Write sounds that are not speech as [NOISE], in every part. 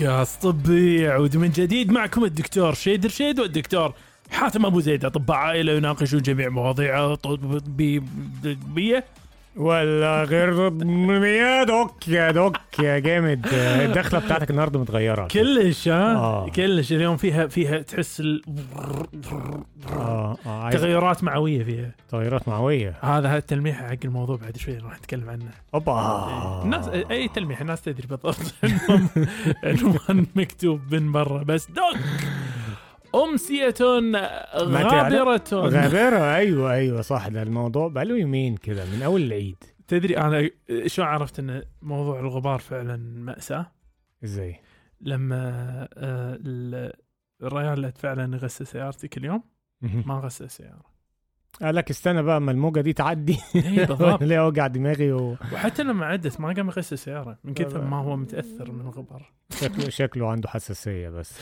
بودكاست طبي يعود من جديد معكم الدكتور شيد رشيد والدكتور حاتم أبو زيد. أطباء عائلة يناقشون جميع مواضيع طبية ولا غير يا دوك يا دوك يا جامد. الدخلة بتاعتك النهارده متغيرة كلش ها؟ آه. كلش. اليوم فيها فيها تحس ال... آه عايز تغيرات معويه فيها. تغيرات معويه هذا هذا التلميح حق الموضوع بعد شوي راح نتكلم عنه. أوبا. الناس أي تلميح الناس تدري بالضبط. [LAUGHS] المهم عنوان مكتوب من برا. بس دوك! أمسية غابرة. غابرة أيوه أيوه صح. ده الموضوع بقاله يومين كده من أول العيد. تدري أنا شو عرفت أن موضوع الغبار فعلا مأساة؟ إزاي؟ لما آه، ال- الريال فعلا يغسل سيارتي كل يوم ما غسل سيارة. قال لك استنى بقى اما الموجة دي تعدي. إي بالضبط. [LAUGHS] ليه اوجع دماغي وشكله وحتى لما عدت ما قام يغسل سيارة. من كثر ما هو متأثر من الغبار. شكله عنده حساسية بس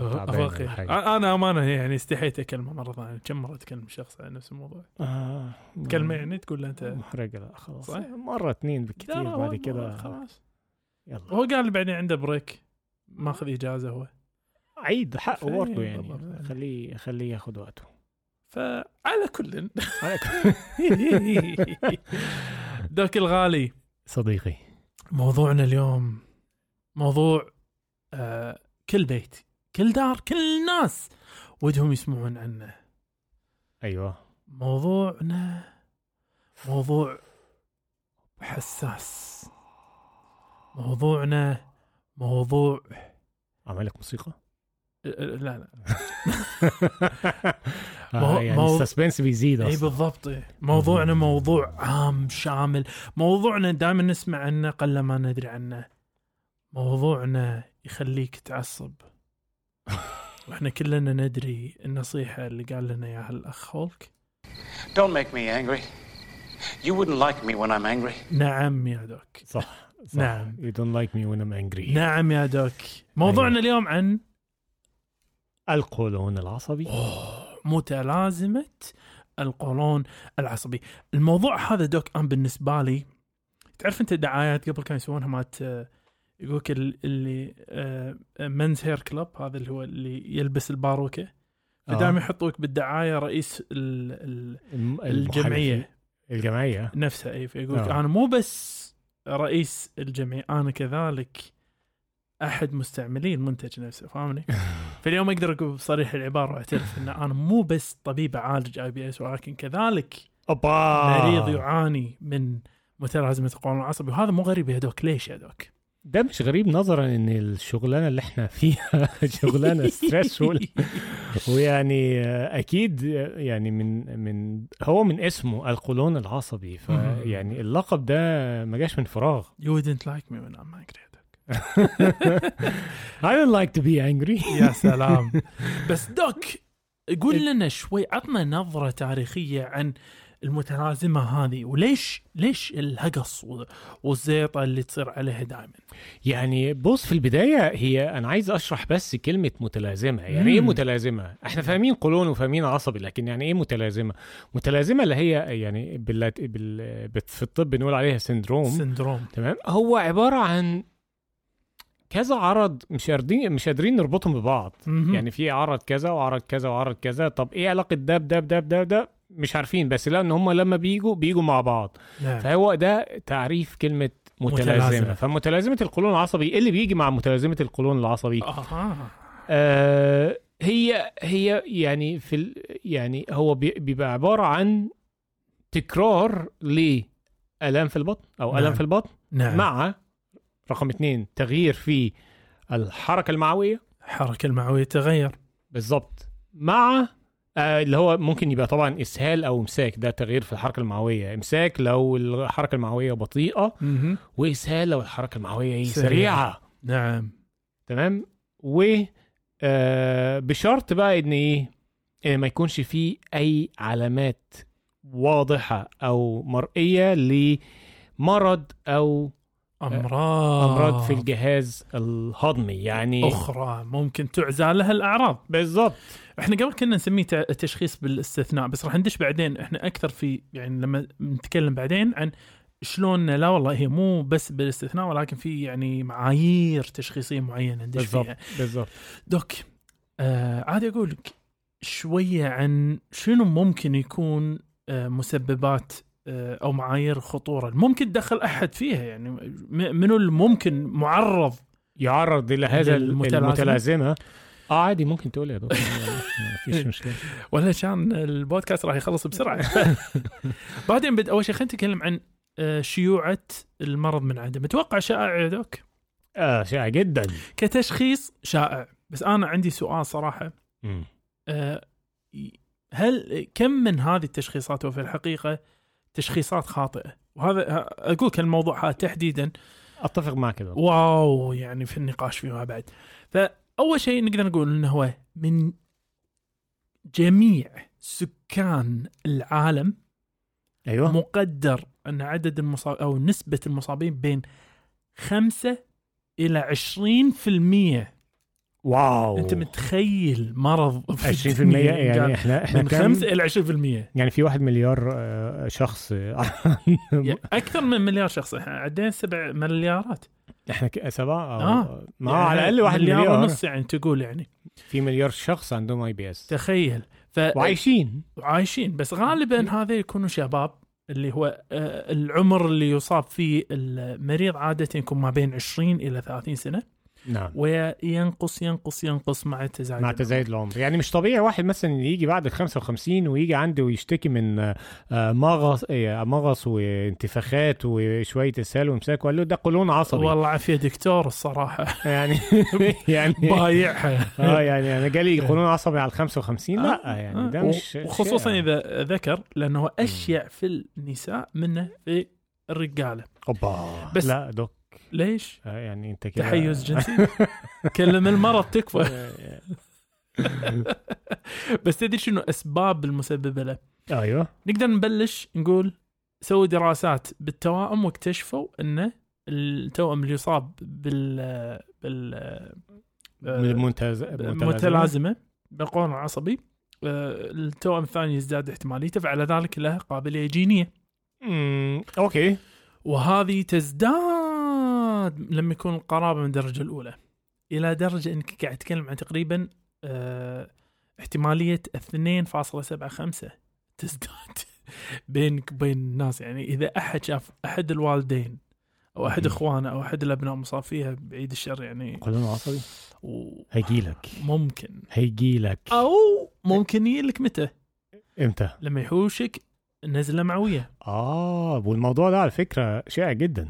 آه، حاجة. أنا أمانة يعني استحيت أكلمه مرة ثانية. كم مرة تكلم شخص عن نفس الموضوع؟ آه، كلمه يعني تقول له أنت محرجه لا خلاص. صح؟ مرة لا، لا، بعد كده خلاص. يلا. هو قال بعدين عنده بريك ماخذ إجازة هو. عيد حقه برضه يعني. خليه خليه ياخد وقته. فعلى كل. [LAUGHS] دوك الغالي. صديقي. موضوعنا اليوم موضوع آه كل بيت كل دار كل الناس ودهم يسمعون عنه. أيوه. موضوعنا موضوع حساس. موضوعنا موضوع اعمل لك موسيقى لا لا. [LAUGHS] مو- يعني مو- السسبنس بيزيد اي أصلا. بالضبط. إيه. موضوعنا موضوع عام شامل. موضوعنا دائما نسمع عنه قل ما ندري عنه. موضوعنا يخليك تعصب. [LAUGHS] وإحنا كلنا ندري النصيحة اللي قال لنا إياها الأخ هولك Don't make me angry. You wouldn't like me when I'm angry. نعم يا دوك. صح, صح. نعم. you don't like me when I'm angry. نعم يا دوك. موضوعنا اليوم عن القولون العصبي. متلازمة القولون العصبي الموضوع هذا دوك أنا بالنسبة لي تعرف أنت الدعايات قبل كانوا يسوونها مالت آه، يقولك ال- اللي منز هير كلب هذا اللي هو اللي يلبس الباروكة فدائما آه. يحطوك بالدعاية رئيس ال ال الم- الجمعية المحلفين. الجمعية نفسها اي فيقول لك آه. أنا مو بس رئيس الجمعية أنا كذلك أحد مستعملي المنتج نفسه فاهمني؟ [LAUGHS] فاليوم أقدر أقول بصريح العبارة واعترف إن أنا مو بس طبيب اعالج IBS ولكن كذلك اوبا مريض يعاني من متلازمه القولون العصبي وهذا مو غريب يا دوك. ليش يا دوك؟ ده مش غريب نظرا إن الشغلانة اللي إحنا فيها [LAUGHS] شغلانة stressful ويعني أكيد يعني من من هو من اسمه القولون العصبي فيعني اللقب ده ما جاش من فراغ. You wouldn't like me when I'm angry. [LAUGHS] I don't like to be angry. [LAUGHS] يا سلام. [LAUGHS] بس دوك قول لنا شوي عطنا نظرة تاريخية عن المتلازمة هذه وليش ليش الهقص والزيطة اللي تصير عليها دائما يعني بص في البداية هي أنا عايز أشرح بس كلمة متلازمة. يعني إيه مم. متلازمة؟ إحنا فاهمين قولون وفاهمين عصبي لكن يعني إيه متلازمة؟ متلازمة اللي هي يعني بال... بال... في الطب بنقول عليها سندروم. سندروم. تمام؟ هو عبارة عن كذا عرض مش قادرين مش قادرين نربطهم ببعض مهم. يعني في عرض كذا وعرض كذا وعرض كذا طب إيه علاقة ده بده بده بده بده مش عارفين بس لا ان هم لما بيجوا بيجوا مع بعض نعم. فهو ده تعريف كلمة متلازمة, متلازمة. فمتلازمة القولون العصبي إيه اللي بيجي مع متلازمة القولون العصبي آه. آه هي هي يعني في ال يعني هو بي- بيبقى عبارة عن تكرار لألام في البطن أو ألم نعم. في البطن نعم مع رقم اثنين تغيير في الحركة المعوية الحركة المعوية تغير بالظبط مع آه اللي هو ممكن يبقى طبعا إسهال أو إمساك ده تغيير في الحركة المعوية إمساك لو الحركة المعوية بطيئة. وإسهال لو الحركة المعوية إيه؟ سريعة. سريعة نعم تمام و آه بشرط بقى إن إيه ان ما يكونش فيه أي علامات واضحة أو مرئية لمرض أو أمراض. أمراض في الجهاز الهضمي يعني أخرى ممكن تعزى لها الأعراض. بالظبط إحنا قبل كنا نسميه تشخيص بالاستثناء بس راح ندش بعدين. إحنا أكثر في يعني لما نتكلم بعدين عن شلون لا والله هي مو بس بالاستثناء ولكن في يعني معايير تشخيصية معينة ندش بالضبط فيها. بالضبط. دوك آه عادي أقول لك شوية عن شنو ممكن يكون آه مسببات أو معايير خطورة. ممكن تدخل أحد فيها يعني منو اللي ممكن معرض يعرض إلى هذا المتلازمة؟ المتلازمة؟ آه عادي ممكن تقول يا دكتور. يعني [LAUGHS] ما فيش مشكلة. ولا كان البودكاست راح يخلص بسرعة. [LAUGHS] بعدين بد أول شيء خلينا نتكلم عن آه، شيوعة المرض من عدم. أتوقع شائع يا دوك؟ آه شائع جدا. كتشخيص شائع. بس أنا عندي سؤال صراحة. آه، هل كم من هذه التشخيصات وفي الحقيقة تشخيصات خاطئة. وهذا أقول لك الموضوع هذا تحديدا. أتفق معك واو يعني في النقاش فيما بعد. فأول شيء نقدر نقول إنه هو من جميع سكان العالم أيوه. مقدر أن عدد المصاب أو نسبة المصابين بين 5 إلى 20% واو. أنت متخيل مرض 20% يعني إحنا إحنا من كم؟ 5 إلى 20% يعني في واحد مليار آه، شخص. [LAUGHS] يعني أكثر من مليار شخص. إحنا عدينا سبع مليارات. إحنا سبعة؟ أو آه. ما يعني على الأقل واحد مليار مليار. ونص يعني تقول يعني. في مليار شخص عندهم IBS. تخيل. ف وعايشين. عايشين بس غالبا هذا يكونوا شباب اللي هو آه، العمر اللي يصاب فيه المريض عادة يكون ما بين 20 إلى 30 سنة. نعم. وينقص ينقص ينقص مع التزايد مع. تزايد العمر. يعني مش طبيعي واحد مثلا يجي بعد ال 55 ويجي عنده ويشتكي من آه، آه، مغص آه، مغص وانتفاخات وشوية اسهال وامساك وقال له ده قولون عصبي. والله عافية دكتور الصراحة. [LAUGHS] يعني [LAUGHS] يعني بايعها. آه يعني أنا جالي قولون عصبي على ال 55 لا يعني ده و- مش وخصوصا شيء. إذا ذكر لأنه أشيع في النساء منه في الرجالة. أوبا. بس لا دوك. ليش؟ آه، يعني انت كده تحيز [LAUGHS] جنسي؟ كلم المرض تكفى. [LAUGHS] بس تدري شنو أسباب المسببة له؟ أيوه. نقدر نبلش نقول سووا دراسات بالتوائم واكتشفوا إن التوأم اللي يصاب بال بال المنتز متلازمة. بالقولون العصبي آه، التوأم الثاني يزداد احتماليته فعلى ذلك له قابلية جينية. امم أوكي. وهذه تزداد لما يكون القرابه من الدرجة الأولى. إلى درجة إنك قاعد تتكلم عن تقريبا آه، احتمالية 2.75 تزداد [LAUGHS] بينك وبين الناس. يعني إذا أحد شاف أحد الوالدين أو أحد. إخوانه أو أحد الأبناء مصاب فيها بعيد الشر يعني قولون عصبي و- هيجيلك ممكن. هيجيلك أو ممكن يجيلك متى؟ إمتى؟ لما يحوشك نزله معوية. آه والموضوع ده على فكرة شائع جدا.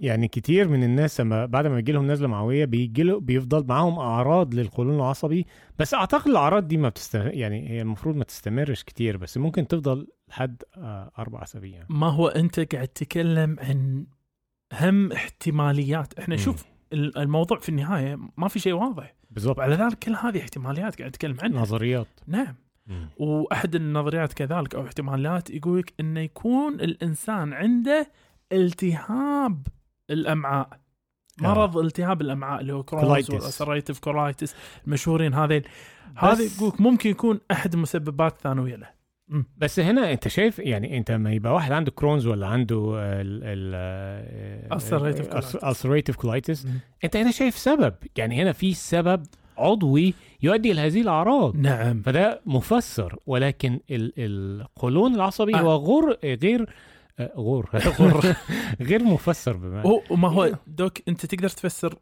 يعني كتير من الناس لما بعد ما بيجي لهم نزله معوية بيجي بيفضل معاهم أعراض للقولون العصبي. بس أعتقد الأعراض دي ما بتستمر يعني هي المفروض ما تستمرش كتير بس ممكن تفضل لحد آه أربع أسابيع. ما هو أنت قاعد تتكلم عن هم احتماليات. إحنا. شوف ال- الموضوع في النهاية ما في شيء واضح. بالضبط. وعلى ذلك كل هذه احتماليات قاعد اتكلم عنها. نظريات. نعم. وأحد النظريات كذلك أو احتمالات يقول لك انه يكون الإنسان عنده التهاب الأمعاء. مرض التهاب الأمعاء اللي هو Crohn's. وال ulcerative colitis المشهورين هذين. هذا يقول لك ممكن يكون أحد المسببات الثانويه له. بس هنا أنت شايف يعني أنت ما يبقى واحد عنده Crohn's ولا عنده ال ال Ulcerative colitis. ulcerative colitis. أنت هنا شايف سبب. يعني هنا في سبب عضوي يؤدي إلى هذه الأعراض. نعم. فده مفسر ولكن ال- القولون العصبي آه. هو غور غير آه، غور [LAUGHS] غور غير مفسر بما هو ما هو دوك أنت تقدر تفسر آه،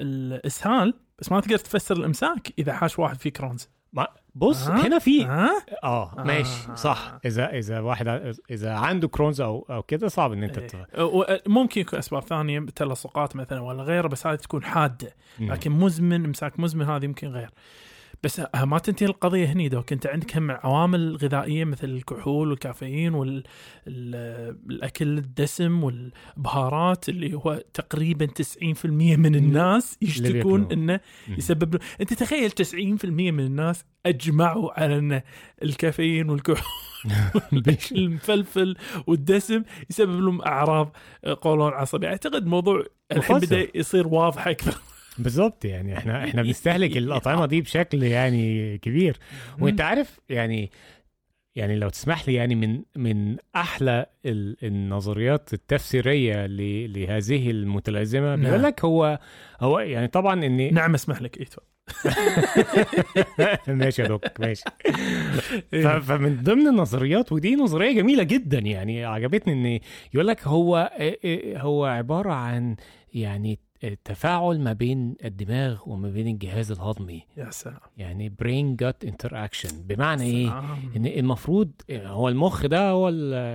الإسهال بس ما تقدر تفسر الإمساك إذا حاش واحد في Crohn's ما بص آه. هنا في ها آه آه. ماشي صح إذا إذا واحد إذا عنده كرونز أو أو كده صعب إن أنت إيه. و- ممكن يكون أسباب ثانية تلصقات مثلا ولا غيره بس هذه تكون حادة. لكن مزمن امساك مزمن هذه يمكن غير بس ه- ما تنتهي القضية هني دوك انت عندك هم عوامل غذائية مثل الكحول والكافيين والاكل الدسم والبهارات اللي هو تقريبا 90% من الناس يشتكون. إنه. يسبب له أنت تخيل 90% من الناس أجمعوا على إن الكافيين والكحول [LAUGHS] المفلفل والدسم يسبب لهم أعراض قولون عصبي أعتقد موضوع الحين. بدأ يصير واضح أكثر بالظبط يعني إحنا إحنا بنستهلك الأطعمة دي بشكل يعني كبير. وأنت عارف يعني يعني لو تسمح لي يعني من من أحلى ال- النظريات التفسيرية لهذه المتلازمة نعم. بيقول لك هو هو يعني طبعا اني نعم أسمح لك. ايتو [LAUGHS] ماشي يا دوك ماشي. [LAUGHS] إيه. فمن ضمن النظريات ودي نظرية جميلة جدا يعني عجبتني إن يقول لك هو هو عبارة عن يعني تفاعل ما بين الدماغ وما بين الجهاز الهضمي. يا سلام. يعني brain gut interaction بمعنى إيه. إن المفروض هو المخ ده هو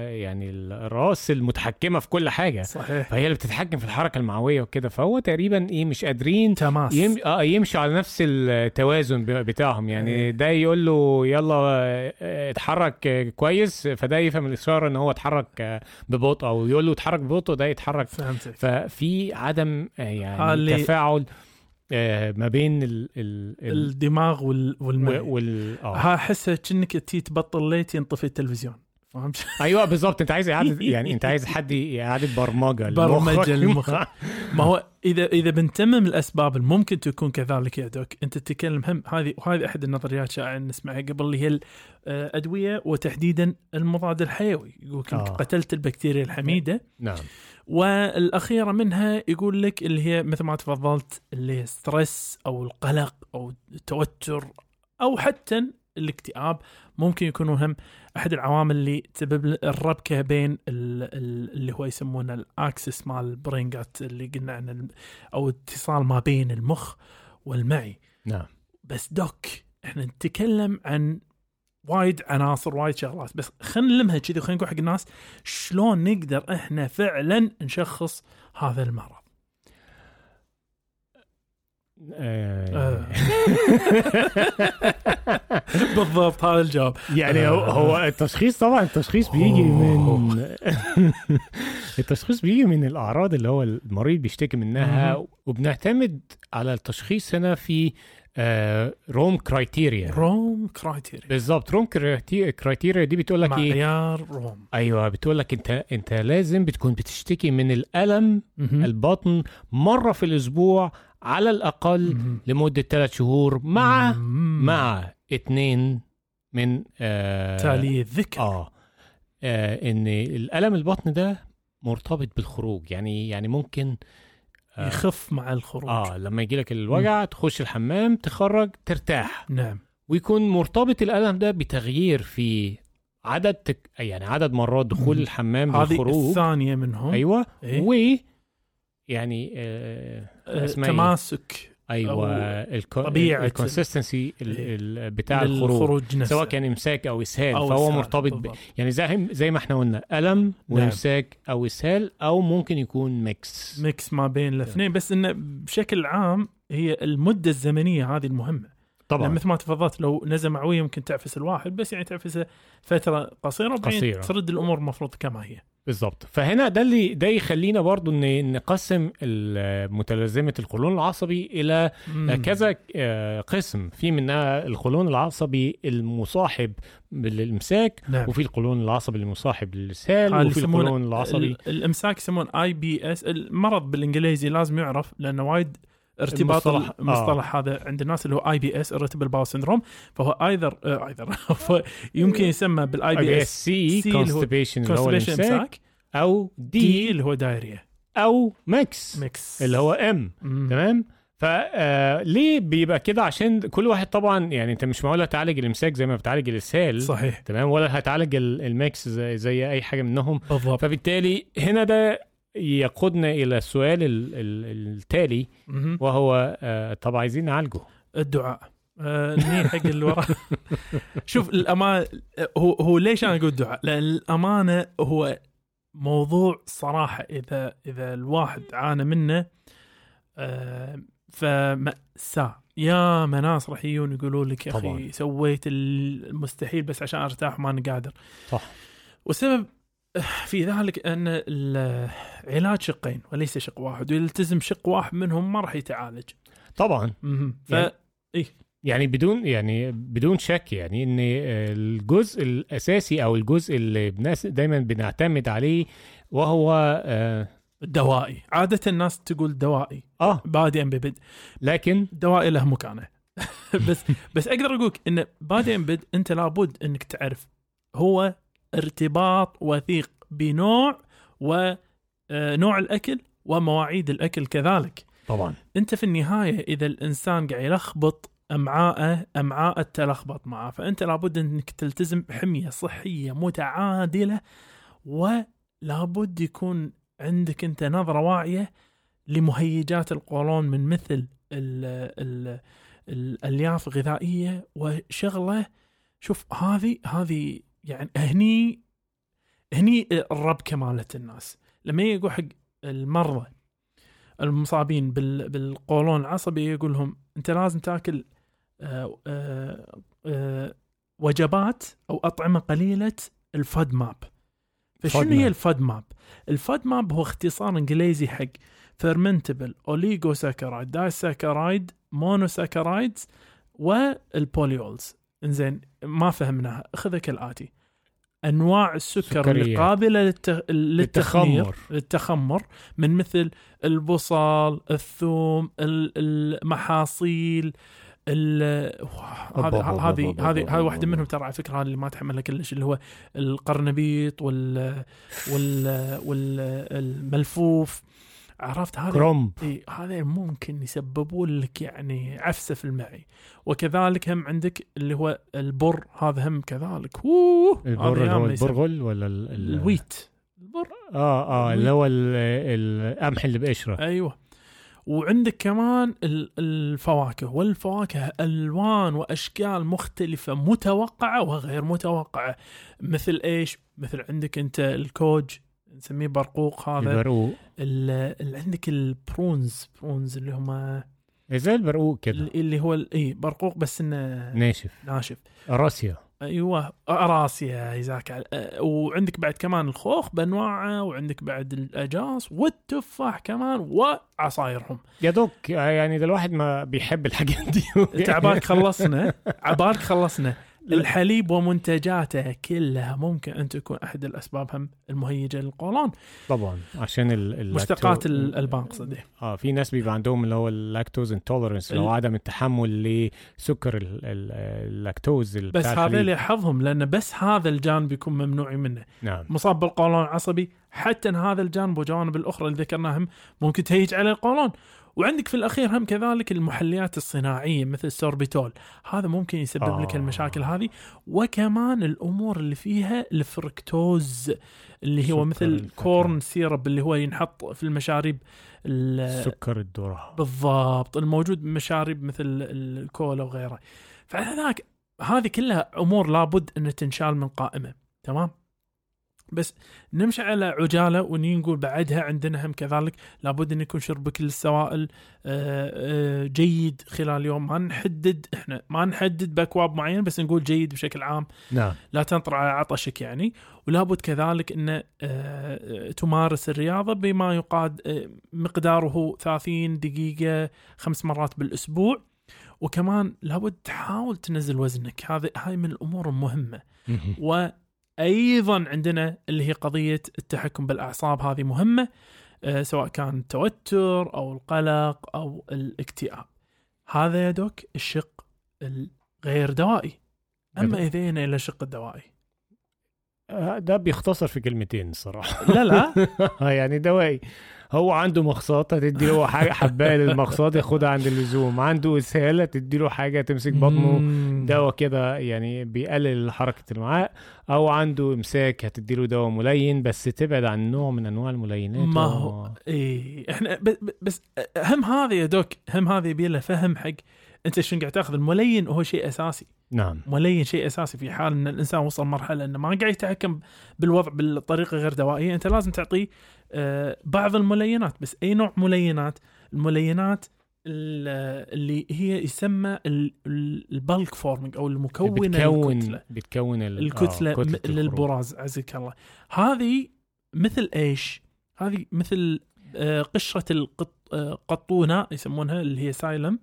يعني الرأس المتحكمة في كل حاجة. صحيح. فهي اللي بتتحكم في الحركة المعوية وكده. فهو تقريبا إيه مش قادرين تماس. يم... آه يمشوا على نفس التوازن بتاعهم. يعني إيه. ده يقول له يلا آه، آه، اتحرك آه، كويس. فده يفهم الاشاره إن هو اتحرك آه، ببطء. أو يقول له اتحرك ببطء ده يتحرك. فهمتك. ففي عدم آه، يعني اللي- تفاعل آه، ما بين ال ال ال الدماغ وال والمعي وال آه ها احسه كأنك تبطل ليت ينطفي التلفزيون فهمت؟ [LAUGHS] أيوه بالظبط أنت عايز إعادة [LAUGHS] يعني أنت عايز حد إعادة برمجة لمخك. [LAUGHS] المخ. ما هو إذا إذا بنتمم الأسباب اللي ممكن تكون كذلك يا دوك أنت تتكلم هم هذه وهذه أحد النظريات شائعة نسمعها قبل اللي هي الادويه وتحديدا المضاد الحيوي يقول لك آه. قتلت البكتيريا الحميدة نعم والأخيرة منها يقول لك اللي هي مثل ما تفضلت اللي هي stress أو القلق أو التوتر أو حتى الاكتئاب ممكن يكونوا هم أحد العوامل اللي تسبب الربكة بين ال- ال- اللي هو يسمونه الأكسس مال البرينجات اللي قلنا عن أو اتصال ما بين المخ والمعي. نعم. بس دوك إحنا نتكلم عن وايد عناصر وايد شغلات. بس خلينا نلمها كذي وخلينا نقول حق الناس شلون نقدر إحنا فعلا نشخص هذا المرض. آه. [LAUGHS] بالضبط هذا الجواب. يعني هو, هو التشخيص طبعا التشخيص بيجي من [LAUGHS] التشخيص بيجي من الأعراض اللي هو المريض بيشتكي منها. وبنعتمد على التشخيص هنا في آه، روم كرايتيريا روم كرايتيريا بالظبط روم كرايتي- كرايتيريا دي بتقول لك إيه معيار روم أيوه بتقول لك أنت أنت لازم بتكون بتشتكي من الألم مهم. البطن مرة في الأسبوع على الأقل مهم. لمدة ثلاث شهور مع مم. مع اتنين من آه تالي الذكر آه آه، إن الألم البطن ده مرتبط بالخروج يعني يعني ممكن آه يخف مع الخروج. آه لما يجي لك الوجع تخش الحمام تخرج ترتاح. نعم. ويكون مرتبط الألم ده بتغيير في عدد تك... يعني عدد مرات دخول مم. الحمام هذه والخروج الثانية منهم. أيوه. إيه؟ و يعني آه آه،؟ تماسك. أيوه أو طبيعة ال consistency إيه. بتاع الخروج. نفسه. سواء كان إمساك أو إسهال أو فهو إسهال، مرتبط ب... يعني زي زي ما إحنا قلنا ألم وإمساك أو إسهال أو ممكن يكون ميكس ميكس ما بين الاثنين. بس انه بشكل عام هي المدة الزمنية هذه المهمة. طبعا. مثل ما تفضلت لو نزله معوية ممكن تعفس الواحد بس يعني تعفسه فترة قصيرة وبعدين. ترد الأمور المفروض كما هي. بالظبط. فهنا ده اللي ده يخلينا برضو ان نقسم متلازمة القولون العصبي إلى مم. كذا آه، قسم. في منها القولون العصبي المصاحب للإمساك نعم. وفي القولون العصبي المصاحب للاسهال اللي وفي القولون العصبي ال- الإمساك يسمون IBS المرض بالإنجليزي لازم يعرف لأنه وايد ارتباط المصطلح- المصطلح, المصطلح هذا عند الناس اللي هو IBS irritable bowel syndrome فهو either either [LAUGHS] يمكن يسمى بال IBS-C constipation اللي هو الامساك امساك أو D D اللي هو diarrhea أو ميكس ميكس. اللي هو ام. تمام؟ فليه بيبقى كده؟ عشان كل واحد طبعا يعني أنت مش معقول هتعالج الإمساك زي ما بتعالج الاسهال صحيح. تمام؟ ولا هتعالج ال- ال mix زي, زي أي حاجة منهم. بالضبط. فبالتالي هنا ده يقودنا إلى السؤال ال- ال- التالي. وهو آه، طب عايزين نعالجه الدعاء آه ني حق اللي [LAUGHS] شوف الأمانة هو هو ليش أنا أقول دعاء؟ لأن الأمانة هو موضوع صراحة إذا إذا الواحد عانى منه آه فمأساة يا ناس راح يجون يقولوا لك يا. أخي سويت المستحيل بس عشان أرتاح وما أنا قادر صح. والسبب في ذلك أن العلاج شقين وليس شق واحد ويلتزم شق واحد منهم ما راح يتعالج. طبعا. مهم. ف يعني- يعني بدون يعني بدون شك يعني إن الجزء الأساسي أو الجزء اللي دايما بنعتمد عليه وهو آه, دوائي. عادة الناس تقول دوائي. آه. بادئا ببدء لكن دوائي له مكانة. [LAUGHS] بس بس أقدر أقولك إن بادئا ببدء أنت لابد إنك تعرف هو ارتباط وثيق بنوع ونوع الأكل ومواعيد الأكل كذلك. طبعا. أنت في النهاية إذا الإنسان قاعد يلخبط أمعاءه أمعاء تلخبط معه فأنت لابد إنك تلتزم بحمية صحية متعادلة ولابد يكون عندك أنت نظرة واعية لمهيجات القولون من مثل ال ال الألياف الغذائيه وشغلة. شوف هذه هذه يعني هني هني الربكه مالت الناس. لما يقول حق المرضى المصابين بال بالقولون العصبي يقول لهم أنت لازم تأكل آه، آه، آه، وجبات أو أطعمة قليلة ال FODMAP فشنو. هي ال FODMAP؟ ال FODMAP هو اختصار إنجليزي حق fermentable oligosaccharide disaccharide monosaccharides وال polyols إنزين ما فهمناها. خذها كالاتي أنواع السكر اللي. قابلة للت... للتخمير للتخمر. للتخمر من مثل البصل الثوم ال- المحاصيل ال- هذه هذه هذه واحدة. منهم ترى على فكرة هذه اللي ما تحملها كلش اللي هو القرنبيط وال وال والملفوف عرفت هذا؟ كرومب إي هذا ممكن يسببون لك يعني عفسة في المعي. وكذلك هم عندك اللي هو البر هذا هم كذلك. اوه البر اللي هو البرغل ولا ال- ال- ال wheat. البر. آه آه اللي هو ال- القمح اللي بقشره. أيوه. وعندك كمان ال- الفواكه. والفواكه ألوان وأشكال مختلفة متوقعة وغير متوقعة. مثل إيش؟ مثل عندك أنت الكوج. نسميه برقوق هذا. البرقوق. ال- اللي عندك ال prunes prunes اللي هم زي البرقوق كده اللي هو اي برقوق بس إنه ناشف. ناشف. راسيا. أيوه راسيا جزاك وعندك بعد كمان الخوخ بانواعه وعندك بعد الأجاص والتفاح كمان وعصايرهم. يا دوك يعني ده الواحد ما بيحب الحاجات دي انت عبالك خلصنا. [LAUGHS] عبالك خلصنا. الحليب ومنتجاته كلها ممكن أن تكون أحد الاسباب هم المهيجة للقولون. طبعا عشان ال مشتقات ال- البان قصدي آه في ناس بيبقى عندهم اللي هو ال lactose intolerance اللي هو عدم التحمل لسكر ال- ال- اللاكتوز بس هذا. اللي يحفظهم لأن بس هذا الجانب يكون ممنوع منه. نعم. مصاب بالقولون العصبي حتى هذا الجانب والجوانب الأخرى اللي ذكرناهم ممكن تهيج على القولون. وعندك في الأخير هم كذلك المحليات الصناعية مثل السوربيتول هذا ممكن يسبب آه. لك المشاكل هذه وكمان الأمور اللي فيها الفركتوز اللي هو مثل. corn syrup اللي هو ينحط في المشاريب ال- سكر الذرة بالضبط الموجود بمشارب مثل الكولا وغيره فعلى ذاك هذه كلها أمور لابد أن تنشال من قائمة تمام بس نمشي على عجالة وني نقول بعدها عندنا هم كذلك لابد أن يكون شربك للسوائل آه، آه، جيد خلال يوم. ما نحدد إحنا ما نحدد بأكواب معين بس نقول جيد بشكل عام. نعم. لا تنطر على عطشك يعني. ولابد كذلك أن آه، تمارس الرياضة بما يقاد مقداره 30 دقيقة خمس مرات بالأسبوع. وكمان لابد تحاول تنزل وزنك. هذه هاي من الأمور المهمة. مهم. وأيضا عندنا اللي هي قضية التحكم بالأعصاب هذه مهمة آه، سواء كان التوتر أو القلق أو الاكتئاب. هذا يا دوك الشق الغير دوائي. أما إذا جينا إلى الشق الدوائي. آه، ده بيختصر في كلمتين الصراحه لا لا. [LAUGHS] يعني دوائي. هو عنده مخصات تدي له حاجة حباية للمخصات ياخدها عند اللزوم. عنده اسهال تدي له حاجة تمسك بطنه. دواء كده يعني بيقلل حركة الامعاء أو عنده إمساك هتدي له دواء ملين. بس تبعد عن نوع من أنواع الملينات. ما هو اي إحنا ب- ب- بس هم هذا يا دوك هم هذا يبي له فهم حق. أنت شنو قاعد تأخذ؟ الملين هو شيء أساسي. نعم. ملين شيء أساسي في حال إن الإنسان وصل مرحلة إنه ما قاعد يتحكم بالوضع بالطريقة غير دوائية. أنت لازم تعطيه آه، بعض الملينات بس أي نوع ملينات الملينات ال- اللي هي يسمى ال- ال- البلك فورمينج أو المكون بتكون الكتله بتكون ال- الكتلة آه، م-. للبراز عزك الله هذه مثل إيش؟ هذه مثل آه، قشرة القط- آه، يسمونها اللي هي سايلم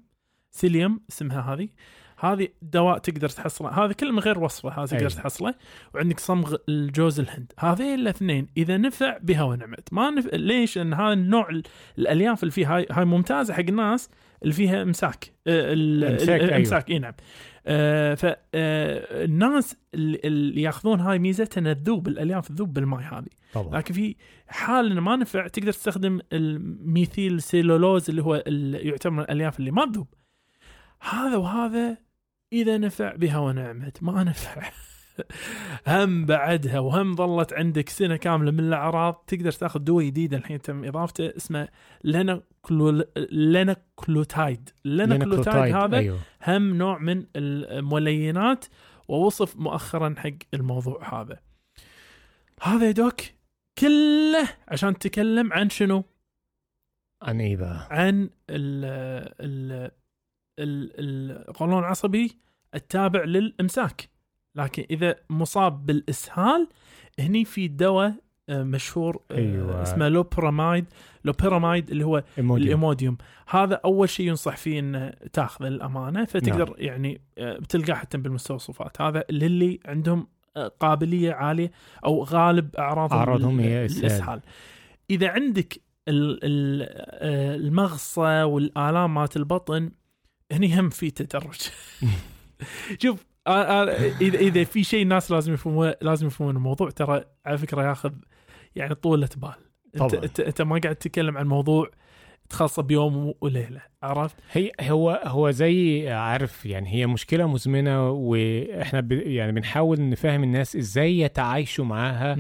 سيليوم اسمها هذه هذه دواء تقدر تحصله. هذا كله من غير وصفة هذا تقدر أيوة. تحصله. وعندك صمغ الجوز الهند. هذين الاثنين إذا نفع بها ونعمت. ما نفع ليش؟ لأن هذا النوع ال- الألياف اللي فيه هاي, هاي ممتازة حق الناس اللي فيها امساك آه، ال- إمساك، ال- أيوة. الامساك إي نعم. فالناس اللي, اللي ياخذون هاي ميزتها إنها تذوب الألياف تذوب بالماء هذه. طبعا. لكن في حال إنه ما نفع تقدر تستخدم الميثيل سيلولوز اللي هو ال- يعتبر من الألياف اللي ما تذوب. هذا وهذا إذا نفع بها ونعمت ما نفع [LAUGHS] هم بعدها وهم ظلت عندك سنة كاملة من الأعراض تقدر تأخذ دواء جديد الحين تم إضافته اسمه لينكلو لينكلوتايد لينكلوتايد هذا أيوه هم نوع من الملينات ووصف مؤخرا حق الموضوع هذا هذا يا دوك كله عشان نتكلم عن شنو؟ عن إيه بقى؟ عن ال- القولون العصبي التابع للامساك لكن إذا مصاب بالإسهال هني في دواء آه، مشهور آه، أيوة. اسمه لوبرامايد لوبيرامايد اللي هو إيموديوم. الإيموديوم هذا أول شيء ينصح فيه إنه تاخذه للأمانة فتقدر نعم. يعني آه، بتلقاه حتى بالمستوصفات هذا للي عندهم قابلية عالية أو غالب أعراضهم إسهال. الاسهال إذا عندك ال- ال- المغصة والالام مالت البطن هني هم في تدرج [LAUGHS] [LAUGHS] شوف آه، آه، اذا إذا في شيء الناس لازم يفهمون لازم يفهمون الموضوع ترى على فكرة ياخذ يعني طولة بال. انت, أنت ما قاعد تتكلم عن موضوع تخلصه بيوم وليلة عرفت؟ هي هو هو زي عارف يعني هي مشكلة مزمنة وإحنا ب يعني بنحاول نفهم الناس إزاي يتعايشوا معاها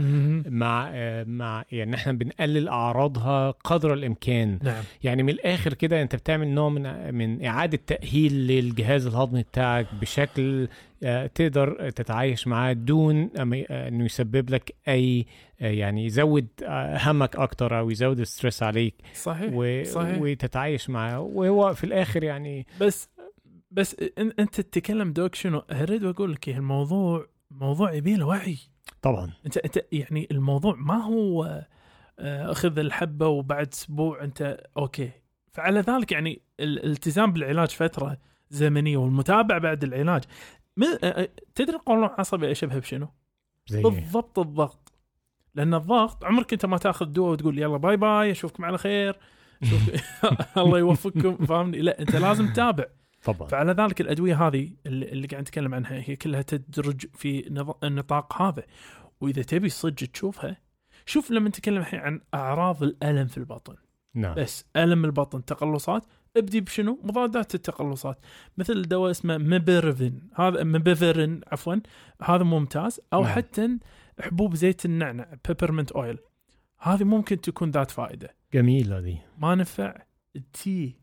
مع مع يعني إحنا بنقلل أعراضها قدر الإمكان. نعم. يعني من الآخر كده أنت بتعمل نوع من من إعادة تأهيل للجهاز الهضمي بتاعك بشكل تقدر تتعايش معاه دون آه، إنه يسبب لك أي آه، يعني يزود آه، همك أكتر أو يزود الستريس عليك صحيح و... صحيح. وتتعايش معاه. وهو في الآخر يعني بس بس إن- أنت تتكلم دوك شنو؟ أريد أقول لك إيه، الموضوع موضوع يبي له وعي. طبعا. أنت أنت يعني الموضوع ما هو آه، أخذ الحبة وبعد أسبوع أنت okay. فعلى ذلك يعني الالتزام بالعلاج فترة زمنية والمتابعة بعد العلاج. آه، آه، تدري القولون العصبي اشبه بشنو؟ زي بالضبط الضغط. لأن الضغط عمرك أنت ما تأخذ دواء وتقول يلا bye bye أشوفكم على خير. [LAUGHS] الله يوفقكم فاهمني؟ لا أنت لازم تتابع. طبعا. فعلى ذلك الأدوية هذه اللي, اللي قاعد نتكلم عنها هي كلها تدرج في النطاق هذا. وإذا تبي صدق تشوفها شوف لما نتكلم الحين عن أعراض الألم في البطن. نعم. بس ألم البطن تقلصات ابدي بشنو؟ مضادات التقلصات. مثل دواء اسمه ميبرفين هذا ميبرفين عفوا هذا ممتاز. أو نعم. حتى حبوب زيت النعنع peppermint oil هذه ممكن تكون ذات فائدة. جميله دي ما نفع تي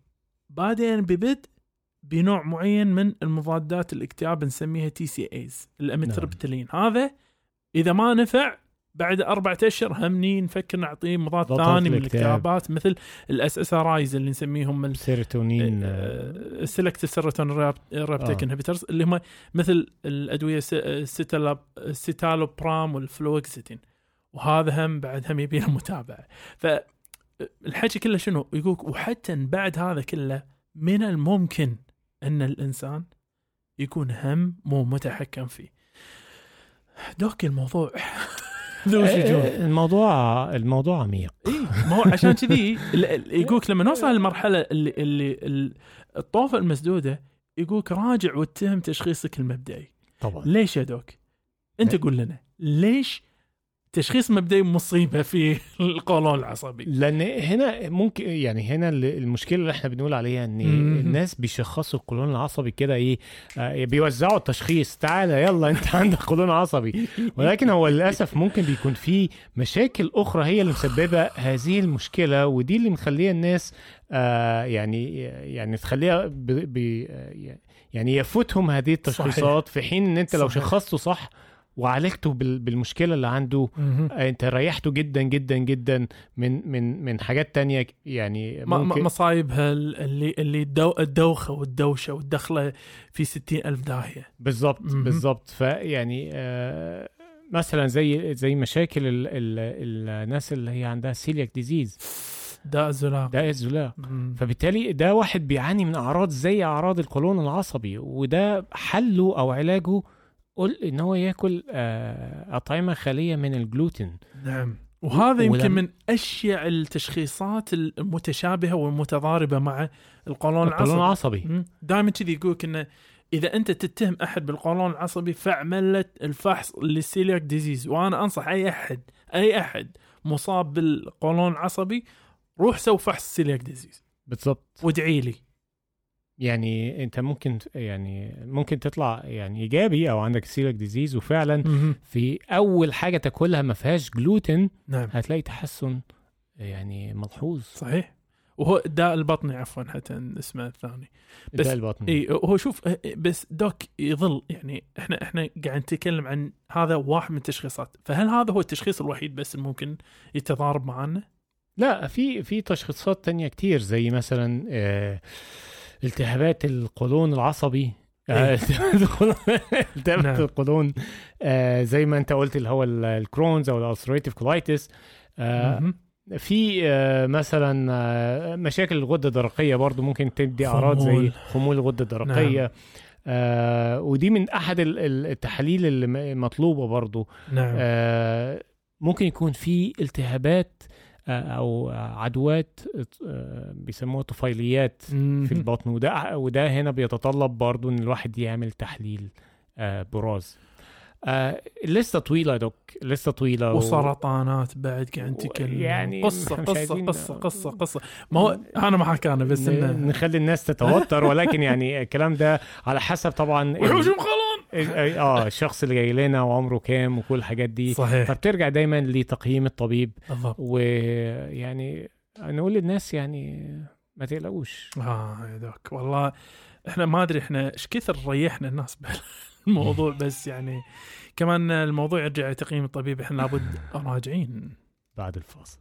بعدين ببدء بنوع معين من المضادات الاكتئاب نسميها TCAs ال amitriptyline هذا إذا ما نفع بعد أربعة أشهر همني نفكر نعطيه مضاد ثاني من الاكتئاب. الاكتئابات مثل ال SSRIs اللي نسميهم ال- سيروتونين. آه، ال selective serotonin reuptake. inhibitors اللي هم مثل الأدوية ال citalopram وال fluoxetine. وهذا هم بعد هم يبي متابعه فالحكي كله شنو؟ يقولك وحتى بعد هذا كله من الممكن أن الإنسان يكون هم مو متحكم فيه. دوك الموضوع. [LAUGHS] ذو شجون. آه، الموضوع الموضوع عميق. اي ما هو عشان كذي [LAUGHS] يقولك لما نوصل للمرحلة اللي اللي ال- الطوفة المسدودة يقولك راجع واتهم تشخيصك المبدئي. طبعا. ليش يا دوك؟ أنت إيه. قول لنا ليش تشخيص مبدئي مصيبة في القولون العصبي لأن هنا ممكن يعني هنا ال- المشكلة اللي إحنا بنقول عليها إن. الناس بيشخصوا القولون العصبي كده إيه آه، بيوزعوا التشخيص تعالى يلا أنت [LAUGHS] عندك قولون عصبي ولكن هو للأسف ممكن بيكون في مشاكل أخرى هي اللي مسببة هذه المشكلة ودي اللي مخلية الناس آه يعني يعني تخليها ب ب يعني يفوتهم هذه التشخيصات في حين إن أنت لو صحيح. شخصته صح وعالجته بال- بالمشكلة اللي عنده مهم. آه، انت ريحته جدا جدا جدا من من من حاجات تانية يعني ممكن مصايبها اللي اللي الدو الدوخة والدوشة والدخلة في ستين ألف داهية بالظبط. بالظبط فيعني آه مثلا زي زي مشاكل ال ال الناس اللي هي عندها celiac disease داء الزلاق ده الزلاق مم. فبالتالي ده واحد بيعاني من أعراض زي أعراض القولون العصبي وده حله أو علاجه قل إن هو يأكل آه أطعمة خالية من الجلوتين. نعم. وهذا يمكن ولم- من أشيع التشخيصات المتشابهة والمتضاربة مع القولون القولون العصبي. العصبي. دائما كذي يقولك إنه إذا أنت تتهم أحد بالقولون العصبي فاعمل الفحص لل celiac disease. وأنا أنصح أي أحد أي أحد مصاب بالقولون العصبي روح سو فحص celiac disease. بالضبط. وادعي لي. يعني انت ممكن يعني ممكن تطلع يعني إيجابي أو عندك celiac disease وفعلا في أول حاجة تاكلها ما فيهاش جلوتين نعم. هتلاقي تحسن يعني ملحوظ. صحيح. وهو الداء البطني عفوا حتى اسمه الثاني. بس- ده البطن إي هو شوف بس دوك يظل يعني إحنا إحنا قاعد نتكلم عن هذا واحد من التشخيصات. فهل هذا هو التشخيص الوحيد بس ممكن يتضارب معنا؟ لا في في تشخيصات تانية كتير زي مثلا آه، التهابات القولون العصبي آه، إيه. التهابات القولون- [LAUGHS] نعم. آه، زي ما انت قلت اللي هو ال- ال Crohn's أو ال ulcerative colitis مهم. في آه، مثلا آه، مشاكل الغدة الدرقية برضو ممكن تدي أعراض زي خمول. الغدة الدرقية آه ودي من أحد ال- ال- التحاليل اللي مطلوبة برضو نعم آه ممكن يكون في التهابات آه أو عدوات آه بيسموها طفيليات في. البطن. وده وده هنا بيتطلب برضو إن الواحد يعمل تحليل آه براز. آه لسه طويلة دوك لسه طويلة وسرطانات بعد قاعد نتكلم. يعني قصة قصة قصة قصة قصة. ما هو أنا ما حكانا بس ن- انه نخلي الناس تتوتر. ولكن يعني الكلام ده على حسب طبعا [LAUGHS] ال- وحوش مخلون ال- آه [LAUGHS] الشخص اللي جاي لنا وعمره كام وكل الحاجات دي. صحيح. فبترجع دايما لتقييم الطبيب. بالضبط. ويعني نقول للناس يعني ما تقلقوش. آه يا دوك والله إحنا ما أدري إحنا إيش كثر ريحنا الناس بالموضوع [LAUGHS] بس يعني كمان الموضوع يرجع لتقييم الطبيب. إحنا لابد [LAUGHS] راجعين. بعد الفاصل.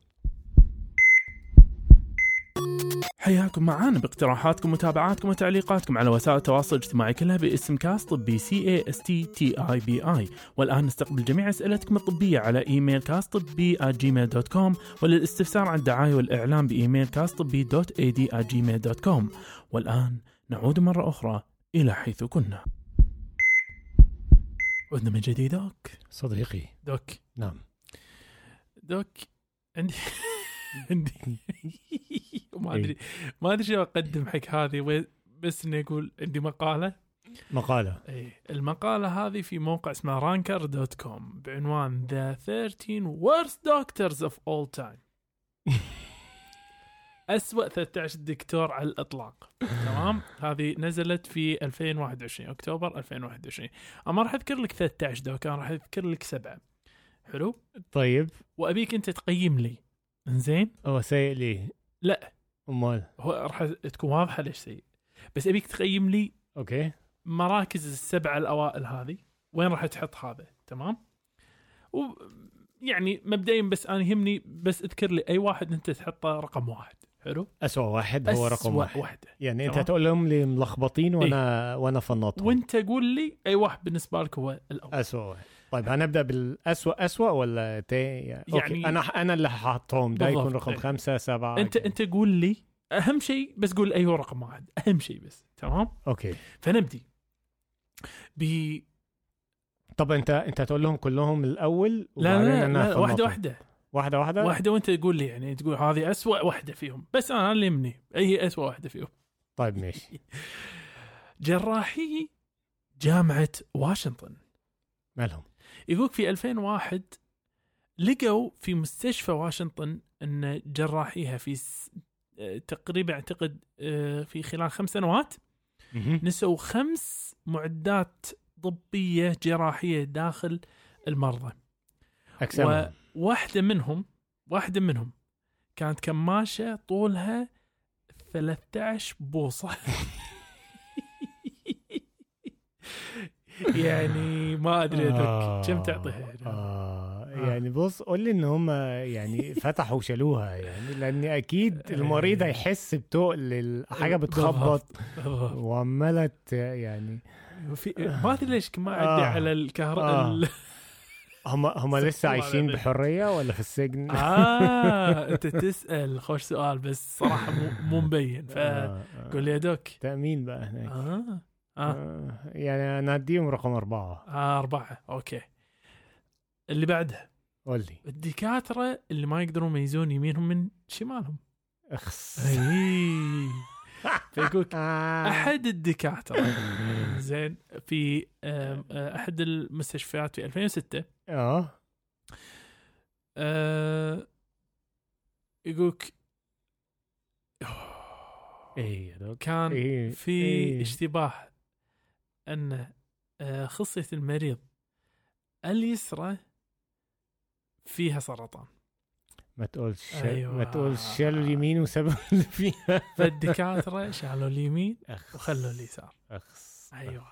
حياكم معانا باقتراحاتكم ومتابعاتكم وتعليقاتكم على وسائل التواصل الاجتماعي كلها باسم كاس طبي C A S T T A B A والآن نستقبل جميع أسئلتكم الطبية على إيميل كاس طبي Gmail dot com وللاستفسار عن الدعاية والإعلام بإيميل كاس طبي dot A D Gmail dot com والآن نعود مرة أخرى إلى حيث كنا. عدنا من جديد doc؟ صديقي. doc. نعم. doc عندي [LAUGHS] عندي. [LAUGHS] ما ادري ما أدري شو أقدم حق هذه بس إني أقول عندي مقالة. مقالة. اي المقالة هذه في موقع اسمه Ranker dot com بعنوان the 13 worst doctors of all time. [LAUGHS] أسوأ 13 دكتور على الإطلاق. تمام؟ هذه نزلت في 2021 أكتوبر 2021 أما راح أذكر لك 13 دوك أنا راح أذكر لك سبعة. حلو؟ طيب. وأبيك أنت تقيم لي. إنزين؟ هو سيء ليه؟ لا. أمال. هو راح تكون واضحة ليش سيء. بس أبيك تقيم لي أوكي. مراكز السبعه الأوائل هذه. وين راح تحط هذا؟ تمام؟ و يعني مبدئيا بس أنا يهمني بس أذكر لي أي واحد أنت تحطه رقم واحد. حلو؟ اسوء واحد هو رقم أسوأ واحد. واحدة. يعني أنت. هتقول لهم لي ملخبطين وأنا وأنا فنطهم. وأنت قول لي أي واحد بالنسبة لك هو الأول. اسوء واحد. طيب هنبدأ بالاسوء اسوء ولا تي يعني يعني- أنا أنا اللي هحطهم ده يكون رقم. خمسة سبعة أنت كده. أنت قول لي أهم شيء بس قول اي هو رقم واحد أهم شيء بس تمام؟ أوكي. فنبدي ب طب أنت أنت هتقول لهم كلهم الأول لا لا, أنا لا واحدة. واحدة. واحدة واحدة؟ واحدة وأنت تقول لي يعني تقول هذه أسوأ واحدة فيهم بس أنا اللي يهمني أي هي أسوأ واحدة فيهم. طيب ماشي. [LAUGHS] جراحي جامعة واشنطن. مالهم يقولك في 2001 لقوا في مستشفى واشنطن إن جراحيها في. آه، تقريبا أعتقد آه، في خلال خمس سنوات. نسوا خمس معدات طبية جراحية داخل المرضى اجسامهم واحدة منهم واحدة منهم كانت كماشة طولها 13 بوصة [LAUGHS] يعني ما أدري ذك كم تعطيها آه آه. يعني بص قول لي إن هم يعني فتحوا وشالوها يعني لأن أكيد المريض هيحس بتقل الحاجة بتخبط. وعمالة يعني في ما أدري ليش ما آه. عدي على الكهرباء آه. هم هم [LAUGHS] لسه عايشين العظيم. بحرية ولا في السجن؟ آه أنت تسأل خوش سؤال بس صراحة مو, مبين [LAUGHS] فقول آه، آه. لي يا دوك تأمين بقى هناك آه آه. يعني أنا هديهم رقم أربعة. آه أربعة. أوكي. اللي بعدها. قول لي. الدكاترة اللي ما يقدرون يميزون يمينهم من شمالهم. أخس. إي. [LAUGHS] فيقولك أحد الدكاترة. زين في آه، أحد المستشفيات في 2006 آه. آه، يقولك دوك كان إيه، في إيه. اشتباه أن آه، خصية المريض اليسرى فيها سرطان. ما تقولش أيوة. ما تقولش شالوا اليمين وسابوا اللي فيها. [LAUGHS] فالدكاترة شالوا اليمين وخلوا اليسار. أخس. أيوه.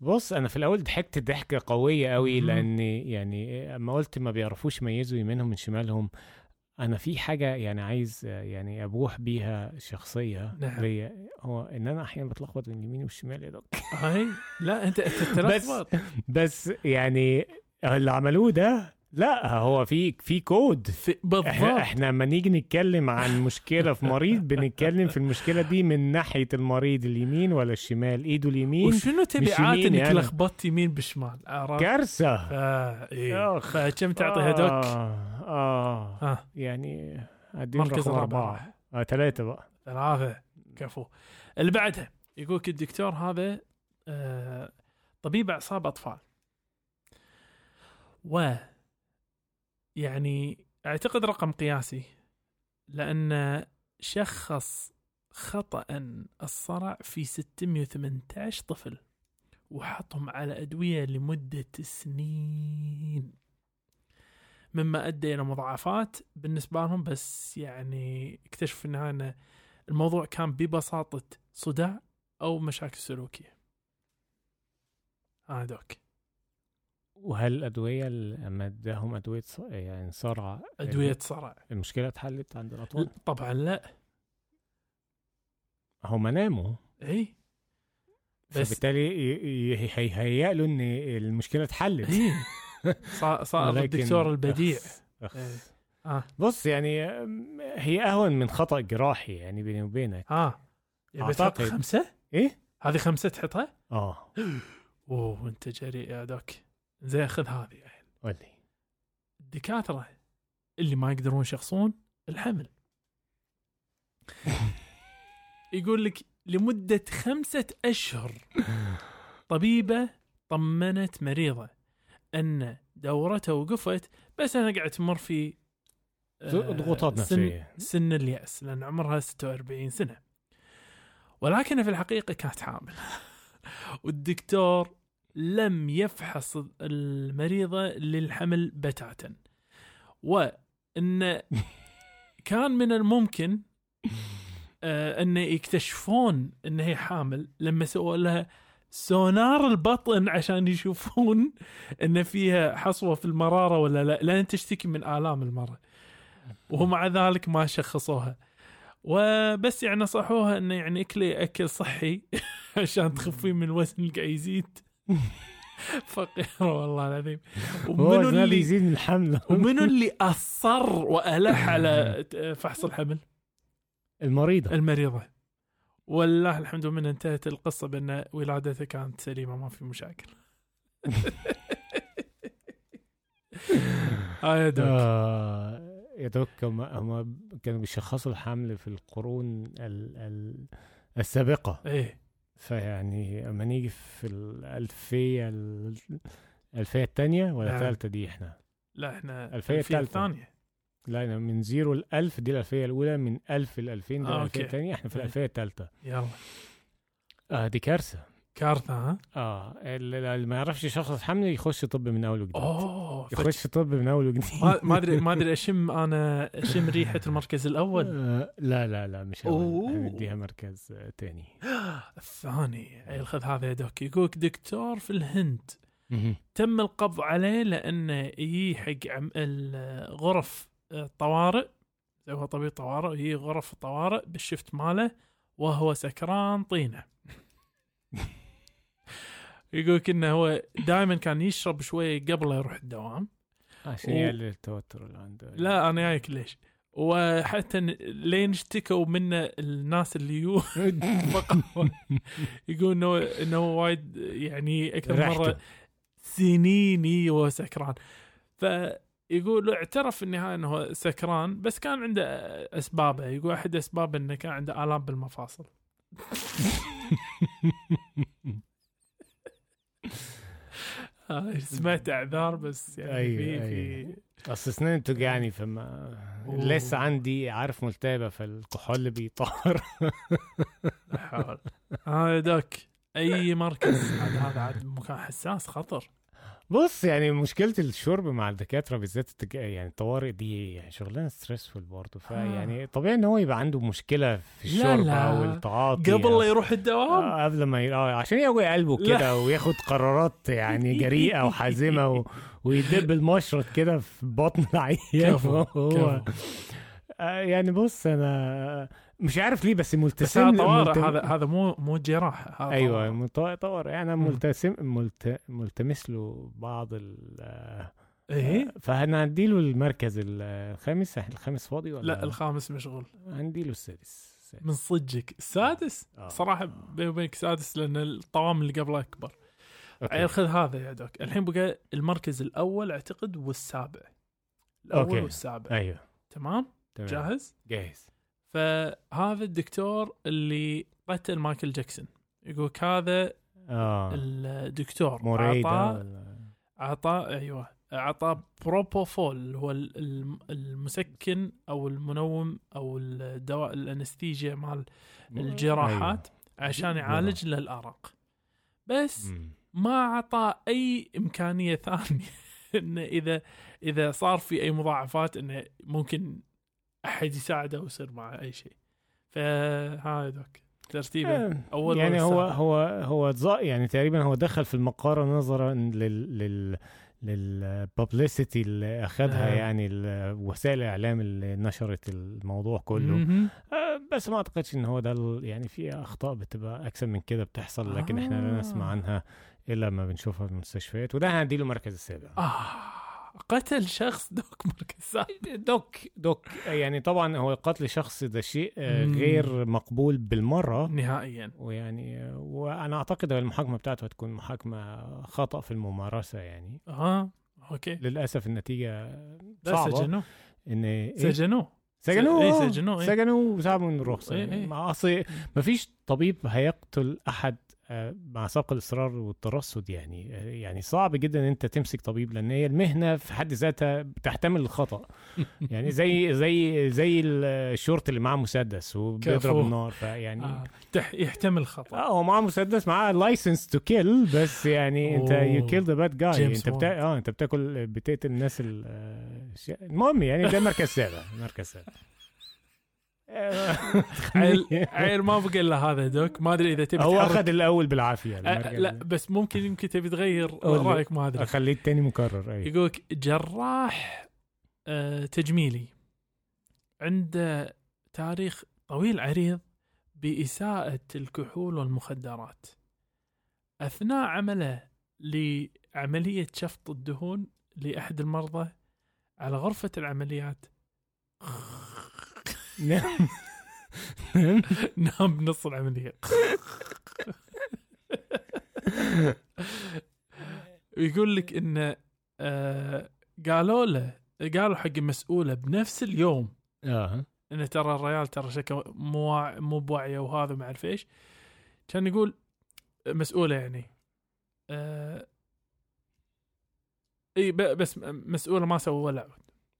بص أنا في الأول ضحكت ضحكة قوية قوي. لأني يعني اما قلت ما بيعرفوش يميزوا يمينهم من شمالهم. أنا في حاجة يعني عايز يعني أبوح بيها شخصية نعم. ليا هو إن أنا أحيانا بتلخبط بين اليمين والشمال يا دوك لا أنت [LAUGHS] تلخبط بس يعني اللي عملوه ده لا هو في في كود. في- بالضبط. إحنا لما نيجي نتكلم عن مشكلة في مريض [LAUGHS] بنتكلم في المشكلة دي من ناحية المريض اليمين ولا الشمال. إيده اليمين وشنو تبعات انك أنا. لخبطت يمين بشمال؟ عرفت؟ كارثة. فا إيه. أخ. فكم تعطي هدوك؟ آه, آه. ها يعني مركز أربعة. آه ثلاثة بقى. ثلاثة. كفو. اللي بعدها يقولك الدكتور هذا آه طبيب أعصاب أطفال. و يعني أعتقد رقم قياسي لأن شخص خطأ الصرع في 618 طفل وحطهم على أدوية لمدة سنين. مما أدى إلى مضاعفات بالنسبة لهم بس يعني اكتشفوا في النهاية أن الموضوع كان ببساطة صداع أو مشاكل سلوكية. هذوك وهل الادويه اللي لما اداهم أدوية يعني صرع أدوية صرع. المشكلة اتحلت عند الأطفال؟ طبعا لا. هم ناموا. اي بس فبالتالي هيهيأ له إن المشكلة اتحلت. اي صار صار الدكتور البديع. أخس- أخس. إيه. آه. بص يعني هي أهون من خطأ جراحي يعني بيني وبينك. آه. أعتقد. خمسة؟ إيه؟ هذه خمسة تحطها؟ آه. [GASPS] أوه أنت جريء يا دوك. زين خذ هذه الحين قول لي الدكاترة اللي ما يقدرون يشخصون الحمل. [LAUGHS] يقول لك لمدة خمسة أشهر طبيبة طمنت مريضة أن دورتها وقفت بس أنا قاعد تمر في آه، ضغوطات سن- نفسية. سن اليأس لأن عمرها 46 سنة. ولكن في الحقيقة كانت حامل. [LAUGHS] والدكتور لم يفحص المريضة للحمل بتاتا. وأن [LAUGHS] كان من الممكن آه أن يكتشفون أن هي حامل لما سووا لها سونار البطن عشان يشوفون أن فيها حصوة في المرارة ولا لا لأن تشتكي من آلام المرأة ومع ذلك ما شخصوها. وبس يعني نصحوها انه يعني اكلي أكل صحي [LAUGHS] عشان تخفين من الوزن اللي قاعد يزيد [LAUGHS] فقيرة والله العظيم. ومنو اللي يزيد من الحمل. ومنو اللي [LAUGHS] أصر وألح على فحص الحمل؟ المريضة. المريضة. والله الحمد لله انتهت القصة بأن ولادتها كانت سليمة ما في مشاكل. [LAUGHS] آه يا دوك آه يا دوك هم هم كانوا بيشخصوا الحمل في القرون ال ال السابقة. إيه. فيعني أما نيجي في الألفية ال- الألفية الثانية ولا نعم. الثالثة دي إحنا لا إحنا الثالثة. الثانية لا أنا من zero لألف دي الألفية الأولى من ألف لألفين دي آه، الألفية okay. الثانية إحنا في إيه. الألفية الثالثة يلا آه دي كارثة كارثة ها؟ آه اللي ما يعرفش يشخص حمل يخش طب من أول وجديد. أوه يخش طب من أول وجديد. [LAUGHS] ما أدري ما أدري أشم أنا أشم ريحة المركز الأول. آه لا لا لا مش أوه. أول هنديها مركز آه، تاني. [GASPS] الثاني خذ هذا يا doc. يقولك دكتور في الهند. تم القبض عليه لأنه يجي حق غرف الطوارئ هو طبيب طوارئ وهي غرف الطوارئ بال shift ماله وهو سكران طينة. [LAUGHS] يقولك إنه هو دائما كان يشرب شوي قبل لا يروح الدوام. عشان و- يقلل التوتر اللي عنده. لا أنا جايك ليش؟ وحتى لين اشتكوا منه الناس اللي يو [LAUGHS] يقول انه إنه وايد يعني أكثر ريحته. مره سنين وهو سكران. فيقول اعترف في النهايه إنه سكران بس كان عنده أسبابه. يقول أحد اسبابه إنه كان عنده آلام بالمفاصل. [LAUGHS] سمعت إعذار بس يعني أيوة، في في أيوة. أصل اسناني بتوجعني فما أوه. لسه عندي عارف ملتهبه فالكحول بيطهر ها يا دوك أي مركز هذا هذا مكان حساس خطر بص يعني مشكلة الشرب مع الدكاترة بالذات التج... يعني الطوارئ دي يعني شغلانة ستريسفول برضه فيعني طبيعي إن هو يبقى عنده مشكلة في الشرب لا. أو التعاطي قبل لا يروح الدوام آه، قبل ما ي... آه عشان يقوي قلبه. كده وياخد قرارات يعني جريئة وحازمة و... ويدب المشرط كده في بطن العيان كفو، [LAUGHS] هو كفو. آه يعني بص أنا مش عارف ليه بس بس ملتسم هذا طوارئ ملتم- هذا هذا مو مو جراح هذا أيوه طوارئ. طوارئ يعني أنا. ملتسم ملت... ملتمس له بعض ال آه، إيه فهنديله المركز ال- الخامس. الخامس فاضي ولا؟ لا الخامس مشغول. هنديله السادس. السادس. من صدقك. السادس؟ آه. صراحة بيني وبينك سادس لأن الطوام اللي قبله أكبر. عيل خذ هذا يا دوك. الحين بقى المركز الأول أعتقد والسابع. الأول okay. والسابع. أيوه. تمام؟ تمام. جاهز؟ جاهز. فهذا الدكتور اللي قتل مايكل جاكسون. يقولك هذا آه. الدكتور أعطاه ولا- أعطاه أيوه أعطاه بروبوفول اللي هو ال- الم- المسكن أو المنوم أو الدواء ال anesthesia مال الجراحات عشان يعالج له الأرق. بس أيوة. مم. ما اعطى أي إمكانية [LAUGHS] ثانية إنه إذا إذا صار في أي مضاعفات إنه ممكن أحد يساعده ويصير معه أي شيء فهذا دوك ترتيبه آه، أول يعني هو؟ هو هو يعني تقريبا هو دخل في المقارنة نظرا لل لل للببليستي اللي أخذها آه. يعني وسائل الإعلام اللي نشرت الموضوع كله مهم. آه، بس ما أعتقدش إن هو ده يعني في أخطاء بتبقى أكثر من كده بتحصل لكن إحنا لا نسمع آه. عنها إلا لما بنشوفها في المستشفيات وده هنديله المركز السابع آه قتل شخص [LAUGHS] دوك مركز سابع دوك دوك. يعني طبعا هو قتل شخص ده شيء آه،. غير مقبول بالمرة. نهائيا. ويعني آه، وأنا أعتقد المحاكمة بتاعته هتكون محاكمة خطأ في الممارسة يعني. آه أوكي. للأسف النتيجة صعبة. سجنوه. إن إيه؟ سجنوه. سجنوه. آه، سجنوه، إيه. سجنوه وسحبوا من الرخصه إيه. مع اصل ما فيش طبيب هيقتل أحد مع سبق الاصرار والترصد يعني يعني صعب جدا إن أنت تمسك طبيب لأن هي المهنة في حد ذاتها بتحتمل الخطأ [LAUGHS] يعني زي زي زي الشرطي اللي معاه مسدس وبيضرب. النار فيعني آه. يحتمل خطأ آه هو معاه مسدس معاه license to kill بس يعني أنت you. kill the bad guy أنت بتا... آه أنت بتاكل بتقتل الناس ال... آه، المهم يعني ده مركز سابع مركز سابع عيل عيل ما بقى إلا هذا دوك. ما أدري إذا تبي هو أخذ الأول بالعافية المركز لا بس ممكن يمكن تبي تغير. رأيك ما أدري. أخليه التاني مكرر أي. يقولك جراح آه تجميلي. عنده تاريخ طويل عريض بإساءة الكحول والمخدرات. أثناء عمله لعملية شفط الدهون لأحد المرضى على غرفة العمليات نعم. نام بنص العملية ويقول لك انه آه قالوا له قالوا حق المسؤولة بنفس اليوم. آه. انه ترى الريال ترى شكله مو مو بوعية وهذا ما أعرف إيش. كان يقول مسؤولة يعني. آه إي بس مسؤولة ما سووا ولا عود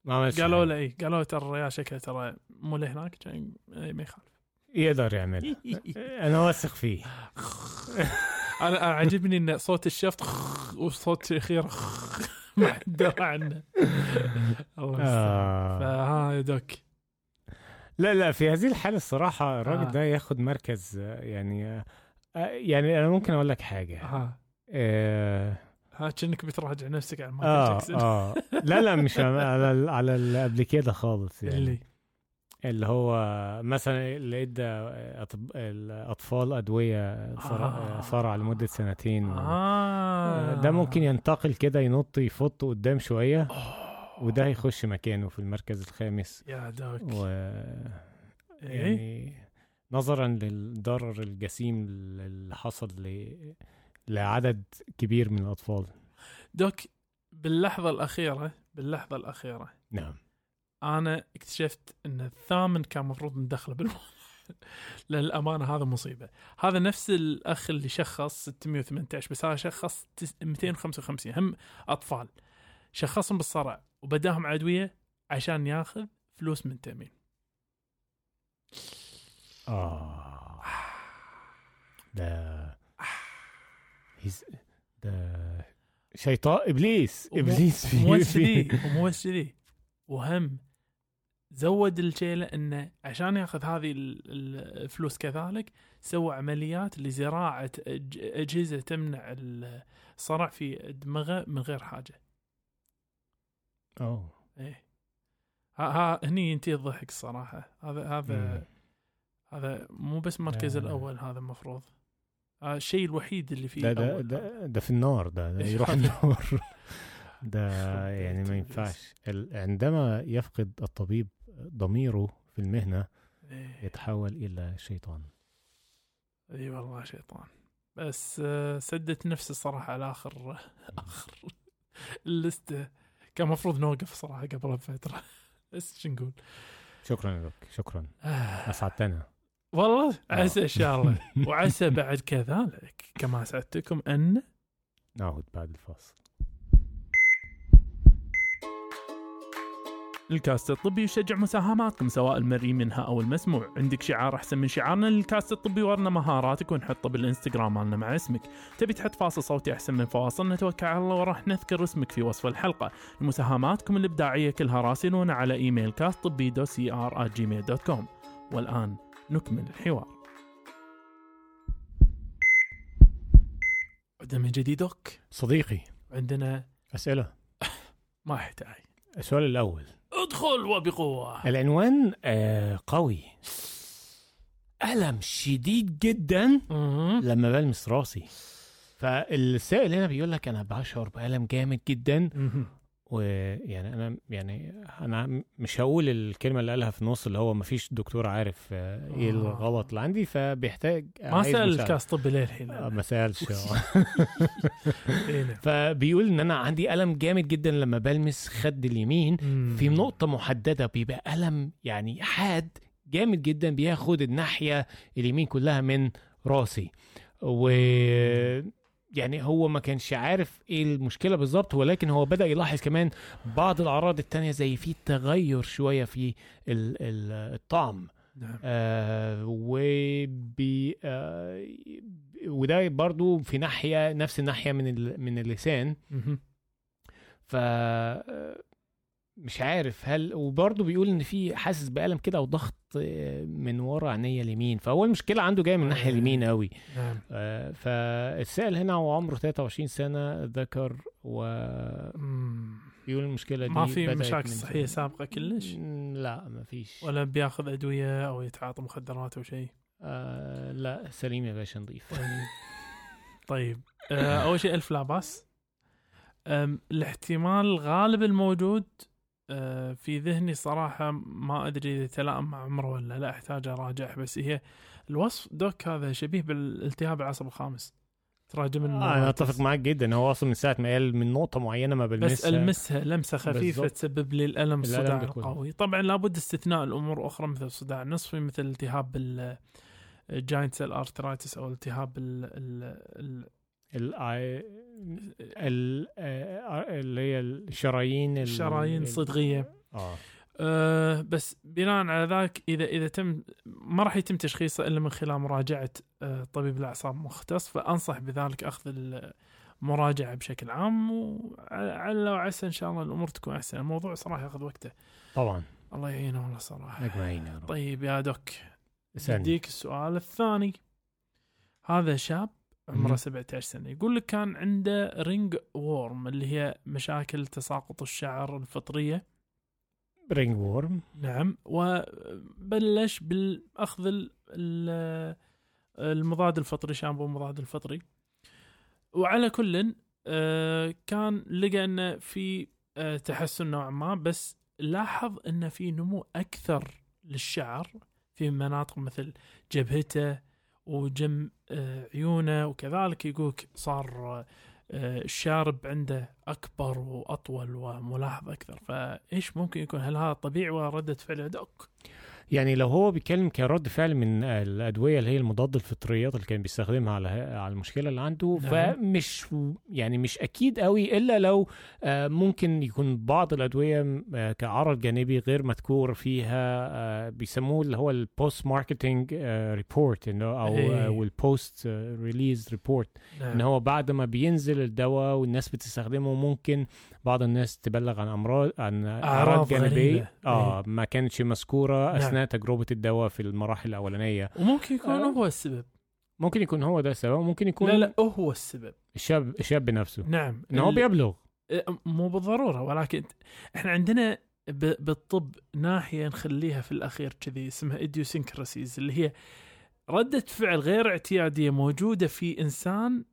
ما قالوا. له اي قالوا له ترى الريال شكله ترى مو لهناك كان إي ما يخالف يقدر يعمل [LAUGHS] أنا واثق فيه [LAUGHS] أنا عجبني إن صوت الشفط [LAUGHS] وصوت الأخير ما حد درى عنه الله. آه. فها يا دوك لا لا في هذه الحالة الصراحة الراجل آه. ده ياخد مركز آه، يعني يعني أنا ممكن أقول لك حاجة آه ها كأنك بتراجع نفسك على مايكل آه جاكسون آه لا لا مش على [LAUGHS] ال- على قبل كده خالص يعني اللي اللي هو مثلا اللي ادى. الأطفال أدوية صرع, آه. لمده سنتين آه. ده ممكن ينتقل كده ينط يفط قدام شوية وده هيخش مكانه في المركز الخامس يا دوك و إيه؟ يعني نظرا للضرر الجسيم اللي حصل ل... لعدد كبير من الأطفال. دوك باللحظة الأخيرة باللحظة الأخيرة نعم. أنا اكتشفت إن الثامن كان المفروض ندخله بالموضوع [LAUGHS] للأمانة هذا مصيبة. هذا نفس الأخ اللي شخص 618 بس هذا شخص تس- 255 هم أطفال. شخصهم بالصرع وبداهم ادويه عشان ياخذ فلوس من تأمين. آه. [SIGHS] ده هيز ده شيطان إبليس إبليس في مو بس كذي ومو بس كذي وهم زود الشيله انه عشان يأخذ هذه ال- ال- الفلوس كذلك سوى عمليات لزراعة أجهزة تمنع الصرع في دماغه من غير حاجة. أوه. إيه. ها, ها هني ينتهي الضحك الصراحة. هذا هذا مم. هذا مو بس المركز آه. الأول هذا المفروض. الشيء الوحيد اللي فيه ده ده. ده, ده في النار ده, ده يروح [LAUGHS] النار. [LAUGHS] ده يعني ما ينفعش. ال- عندما يفقد الطبيب ضميره في المهنة إيه. يتحول إلى شيطان. إي والله شيطان. بس آه، سدت نفسي الصراحه على آخر آخر اللستة كان المفروض نوقف صراحة قبل فترة. [LAUGHS] بس شو نقول؟ شكرا دوك شكرا. آه، أسعدتنا. والله آه. عسى إن شاء الله. [LAUGHS] وعسى بعد كذلك كما سعدتكم أن نعود بعد الفاصل. الكاست الطبي يشجع مساهماتكم سواء المرئي منها أو المسموع. عندك شعار أحسن من شعارنا؟ للكاست الطبي ورنا مهاراتك ونحطه بالإنستغرام مالنا مع اسمك. تبي تحط فاصل صوتي أحسن من فواصل نتوكل على الله وراح نذكر اسمك في وصف الحلقة. مساهماتكم الإبداعية كلها راسلونا على إيميل كاست طبي دو سي ار جيميل dot com والآن نكمل الحوار. عدنا من جديد doc؟ صديقي. عندنا أسئلة [LAUGHS] ما يحتاج. السؤال الأول. ادخل وبقوة. العنوان آه قوي. ألم شديد جدا. لما بلمس راسي. فالسائل هنا بيقول لك أنا بشعر بألم جامد جدا. ويعني أنا يعني أنا مش هقول الكلمة اللي قالها في النص اللي هو مفيش دكتور عارف آه، إيه آه. الغلط اللي عندي فبيحتاج ما عايز سال مساعدة. الكاس طبي للحين آه، ما سألش آه. [LAUGHS] إيه. فبيقول إن أنا عندي ألم جامد جدا لما بلمس خد اليمين في. نقطة محددة بيبقى ألم يعني حاد جامد جدا بياخد الناحية اليمين كلها من راسي و يعني هو ما كانش عارف إيه المشكلة بالظبط ولكن هو بدأ يلاحظ كمان بعض الأعراض التانية زي في تغير شوية في ال- ال- الطعم. نعم. آه وبي آه وده برضو في ناحية نفس الناحية من من اللسان. ف آه، مش عارف هل وبرضه بيقول إن في حاسس بألم كده أو ضغط آه، من ورا عينيا اليمين. فهو المشكلة عنده جاية من الناحيه اليمين قوي نعم. آه، فالسائل هنا هو عمره 23 سنة ذكر وبيقول مم. المشكلة دي ما في مشاكل صحية سابقة كلش؟ لا ما فيش. ولا بياخذ أدوية أو يتعاطى مخدرات أو شيء؟ آه لا سليم يا باشا نضيف. طيب. طيب. آه، أول شيء ألف لا باس الاحتمال الغالب الموجود آه، في ذهني صراحة ما أدري إذا تلائم مع عمره ولا لا أحتاج أراجع بس هي الوصف doc هذا شبيه بالالتهاب العصب الخامس. trigeminal آه أنا أتفق معاك جدا. هو أصلا من ساعة ما قال من نقطة معينة ما بس بلمسها. ألمسها لمسة خفيفة بالضبط. تسبب لي الألم الألم الصداع. القوي. طبعا لابد استثناء الأمور الاخرى مثل الصداع النصفي مثل التهاب ال giant cell arteritis أو التهاب ال ال ال ال آه، اللي هي الشرايين ال- الشرايين ال- الصدغية. آه. أه بس بناء على ذاك إذا إذا تم ما راح يتم تشخيصه إلا من خلال مراجعة أه طبيب الأعصاب مختص فأنصح بذلك أخذ المراجعه بشكل عام وعلى وعسى إن شاء الله الأمور تكون أحسن. الموضوع صراحة ياخذ وقته. طبعا. الله يعينه والله صراحة. اجمعين طيب يا دوك اسألني. بديك السؤال الثاني. هذا شاب عمره مهم. 17 سنة. يقول لك كان عنده ringworm اللي هي مشاكل تساقط الشعر الفطرية. ringworm. نعم وبلش بالأخذ ال- ال- المضاد الفطري شامبو المضاد الفطري. وعلى كل آه، كان لقى انه في آه، تحسن نوعا ما بس لاحظ انه في نمو أكثر للشعر في مناطق مثل جبهته وجم آه، عيونه وكذلك يقولك صار آه، الشارب عنده أكبر وأطول وملاحظ أكثر فإيش ممكن يكون هل هذا طبيعي وردة فعل doc؟ يعني لو هو بيتكلم كرد فعل من الأدوية اللي هي المضاد الفطريات اللي كان بيستخدمها على على المشكلة اللي عنده نعم. فمش يعني مش أكيد قوي إلا لو آه، ممكن يكون بعض الأدوية آه، كعرض جانبي غير مذكور فيها آه، بيسموه اللي هو ال post marketing report أو. وال post release report إن هو بعد ما بينزل الدواء والناس بتستخدمه ممكن بعض الناس تبلغ عن أمراض عن أعراض جانبية. آه ما كانتش مذكورة نعم. أثناء تجربة الدواء في المراحل الأولانية. وممكن يكون آه. هو السبب. ممكن يكون هو ده السبب ممكن يكون لا لا هو السبب. الشاب الشاب بنفسه. نعم. إن هو ال- بيبلغ. آه، مو بالضرورة ولكن إحنا عندنا ب- بالطب ناحية نخليها في الأخير كذي اسمها idiosyncrasies اللي هي ردة فعل غير اعتيادية موجودة في إنسان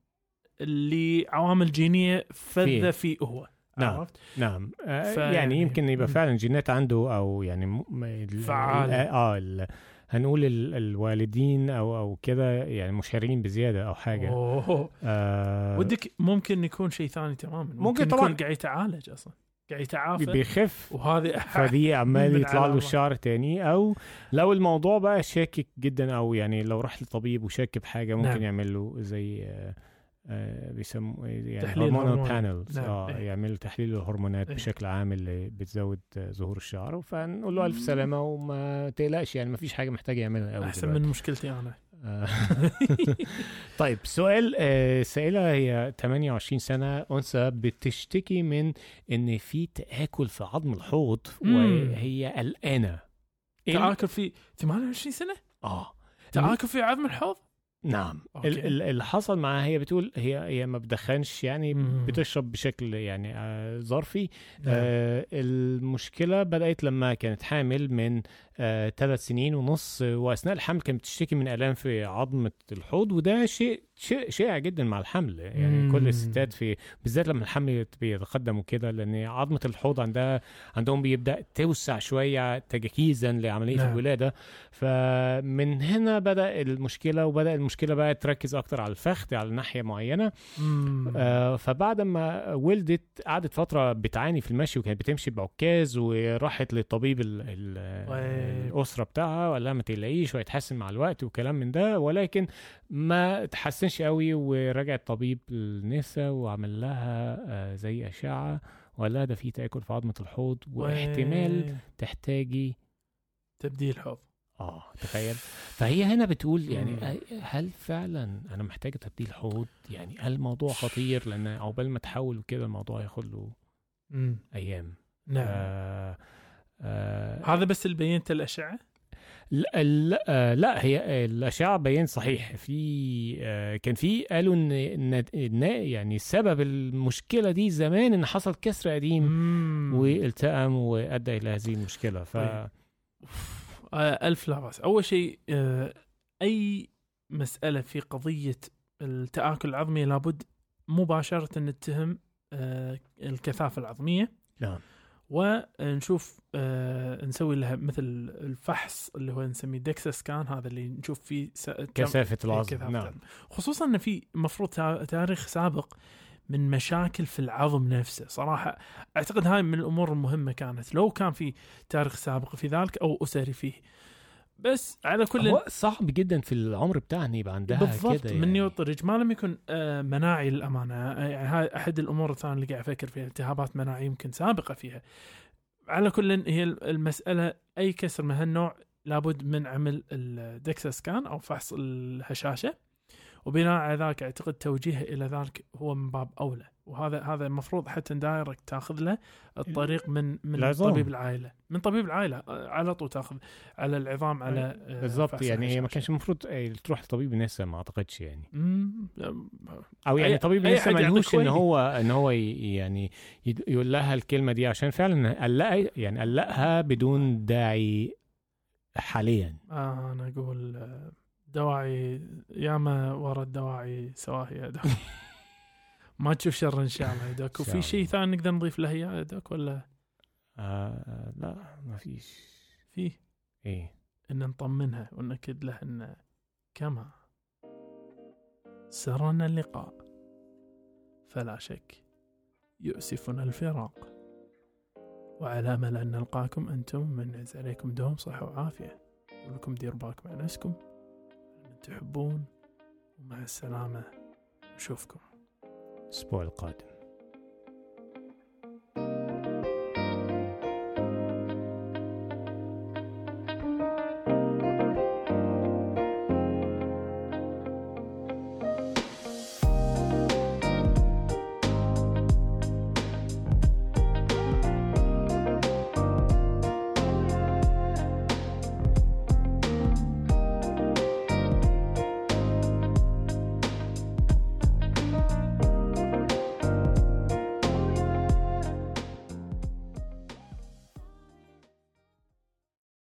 اللي عوامل جينية فذة فيه هو. نعم. عرفت؟ نعم آه ف- يعني يمكن يبقى. فعلا جينات عنده أو يعني م... م- ال- فعالة. ال- آه ال... هنقول ال... الوالدين أو أو كده يعني مشهرين بزيادة أو حاجة أوه آه ودك ممكن يكون شيء ثاني تماما ممكن, ممكن طبعاً. قاعد يتعالج أصلا قاعد يتعافى بيخف وهذه [LAUGHS] فدي عمال يطلع له. الشعر تاني أو لو الموضوع بقى شاكك جدا أو يعني لو راح لطبيب وشاك بحاجة ممكن نعم. يعمل له زي آه، آه، بيسموا يعني تحليل هرمونال. بانلز نعم، آه إيه. يعمل تحليل الهرمونات إيه. بشكل عام اللي بتزود آه، ظهور الشعر فنقول له ألف سلامة وما تقلقش يعني ما فيش حاجة محتاج يعملها قوي أحسن من مشكلتي أنا آه. [LAUGHS] طيب سؤال آه، سائلة هي 28 سنة أنثى بتشتكي من إن في تآكل في عظم الحوض. وهي قلقانة إيه تآكل في 28 سنة آه تآكل في عظم الحوض نعم أوكي. ال- ال- اللي حصل معاها هي بتقول هي هي ما بتدخنش يعني مم. بتشرب بشكل يعني آه، ظرفي نعم. آه المشكلة بدأت لما كانت حامل من ثلاث سنين ونص آه، وأثناء الحمل كانت بتشتكي من آلام في عظمة الحوض وده شيء شيء شائع جدا مع الحمل يعني مم. كل الستات في بالذات لما الحمل بيتقدم وكده لأن عظمة الحوض عندها عندهم بيبدأ توسع شوية تجهيزا لعملية نعم. الولادة فمن هنا بدأ المشكلة وبدأ المشكلة بقى تركز أكتر على الفخذ على ناحية معينة مم. آه فبعد ما ولدت قعدت فترة بتعاني في المشي وكانت بتمشي بعكاز وراحت للطبيب ال ال طيب. الأسرة بتاعها وقال لها ما تقلقيش وهيتحسن مع الوقت وكلام من ده ولكن ما تحسنش قوي ورجعت طبيب النساء وعمل لها آه زي أشعة وقال لها ده في تآكل في عظمة الحوض واحتمال تحتاجي تبديل حوض. آه تخيل. فهي هنا بتقول يعني. هل فعلا أنا محتاجة تبديل حوض؟ يعني هل الموضوع خطير؟ لأن عقبال ما تحول وكده الموضوع ياخد له. أيام. نعم. آه آه هذا بس اللي بينت الأشعة؟ لا, لا, آه لا هي الأشعة بين صحيح. في آه كان في قالوا إن إن يعني سبب المشكلة دي زمان إن حصل كسر قديم. والتئم وأدى إلى هذه المشكلة. ف طيب. آه، ألف لا بأس. أول شيء أي مسألة في قضية التآكل العظمي لابد مباشرة نتهم الكثافة العظمية. نعم. ونشوف آه، نسوي لها مثل الفحص اللي هو نسميه دكسا سكان هذا اللي نشوف فيه كثافه إيه، العظم نعم. خصوصا إن في مفروض تا- تاريخ سابق من مشاكل في العظم نفسه. صراحة أعتقد هاي من الأمور المهمة كانت. لو كان في تاريخ سابق في ذلك أو أسري فيه. بس على كل هو صعب جدا في العمر بتاعنا يبقى عندها بالضبط كده من يعني. يطرج ما لم يكن آه، مناعي للأمانة. آه، يعني هاي أحد الأمور الثانية اللي قاعد أفكر فيها التهابات مناعية يمكن سابقة فيها. على كل هي المسألة أي كسر من هالنوع لابد من عمل الدكسا سكان أو فحص الهشاشة. وبناء على ذلك أعتقد توجيهه إلى ذلك هو من باب أولى. وهذا هذا المفروض حتى دايركت تاخذ له الطريق من من العظام. طبيب العائلة من طبيب العائلة آه، على طول تاخذ على العظام على آه، بالظبط فحص يعني هي ما. كانش المفروض آه، تروح لطبيب النساء ما أعتقدش يعني مم، أو يعني أي- طبيب النساء ملهوش إن. هو إن هو يعني يقول لها الكلمة دي عشان فعلا قلقها يعني قلقها بدون داعي حاليا آه أنا أقول آه، دواعي ياما ورا الدواعي سواهي دوك [LAUGHS] ما تشوف شر إن شاء الله شاء وفي شيء. ثاني نقدر نضيف له إياه يا دوك ولا؟ آه لا ما فيش. فيه إيه. إن نطمنها ونأكد له إن كما سرنا اللقاء. فلا شك يؤسفنا الفراق. وعلى أمل أن نلقاكم أنتم من يعز عليكم دوم صحة وعافية. ولكم دير بالكم على نفسكم. من تحبون ومع السلامة نشوفكم. الأسبوع القادم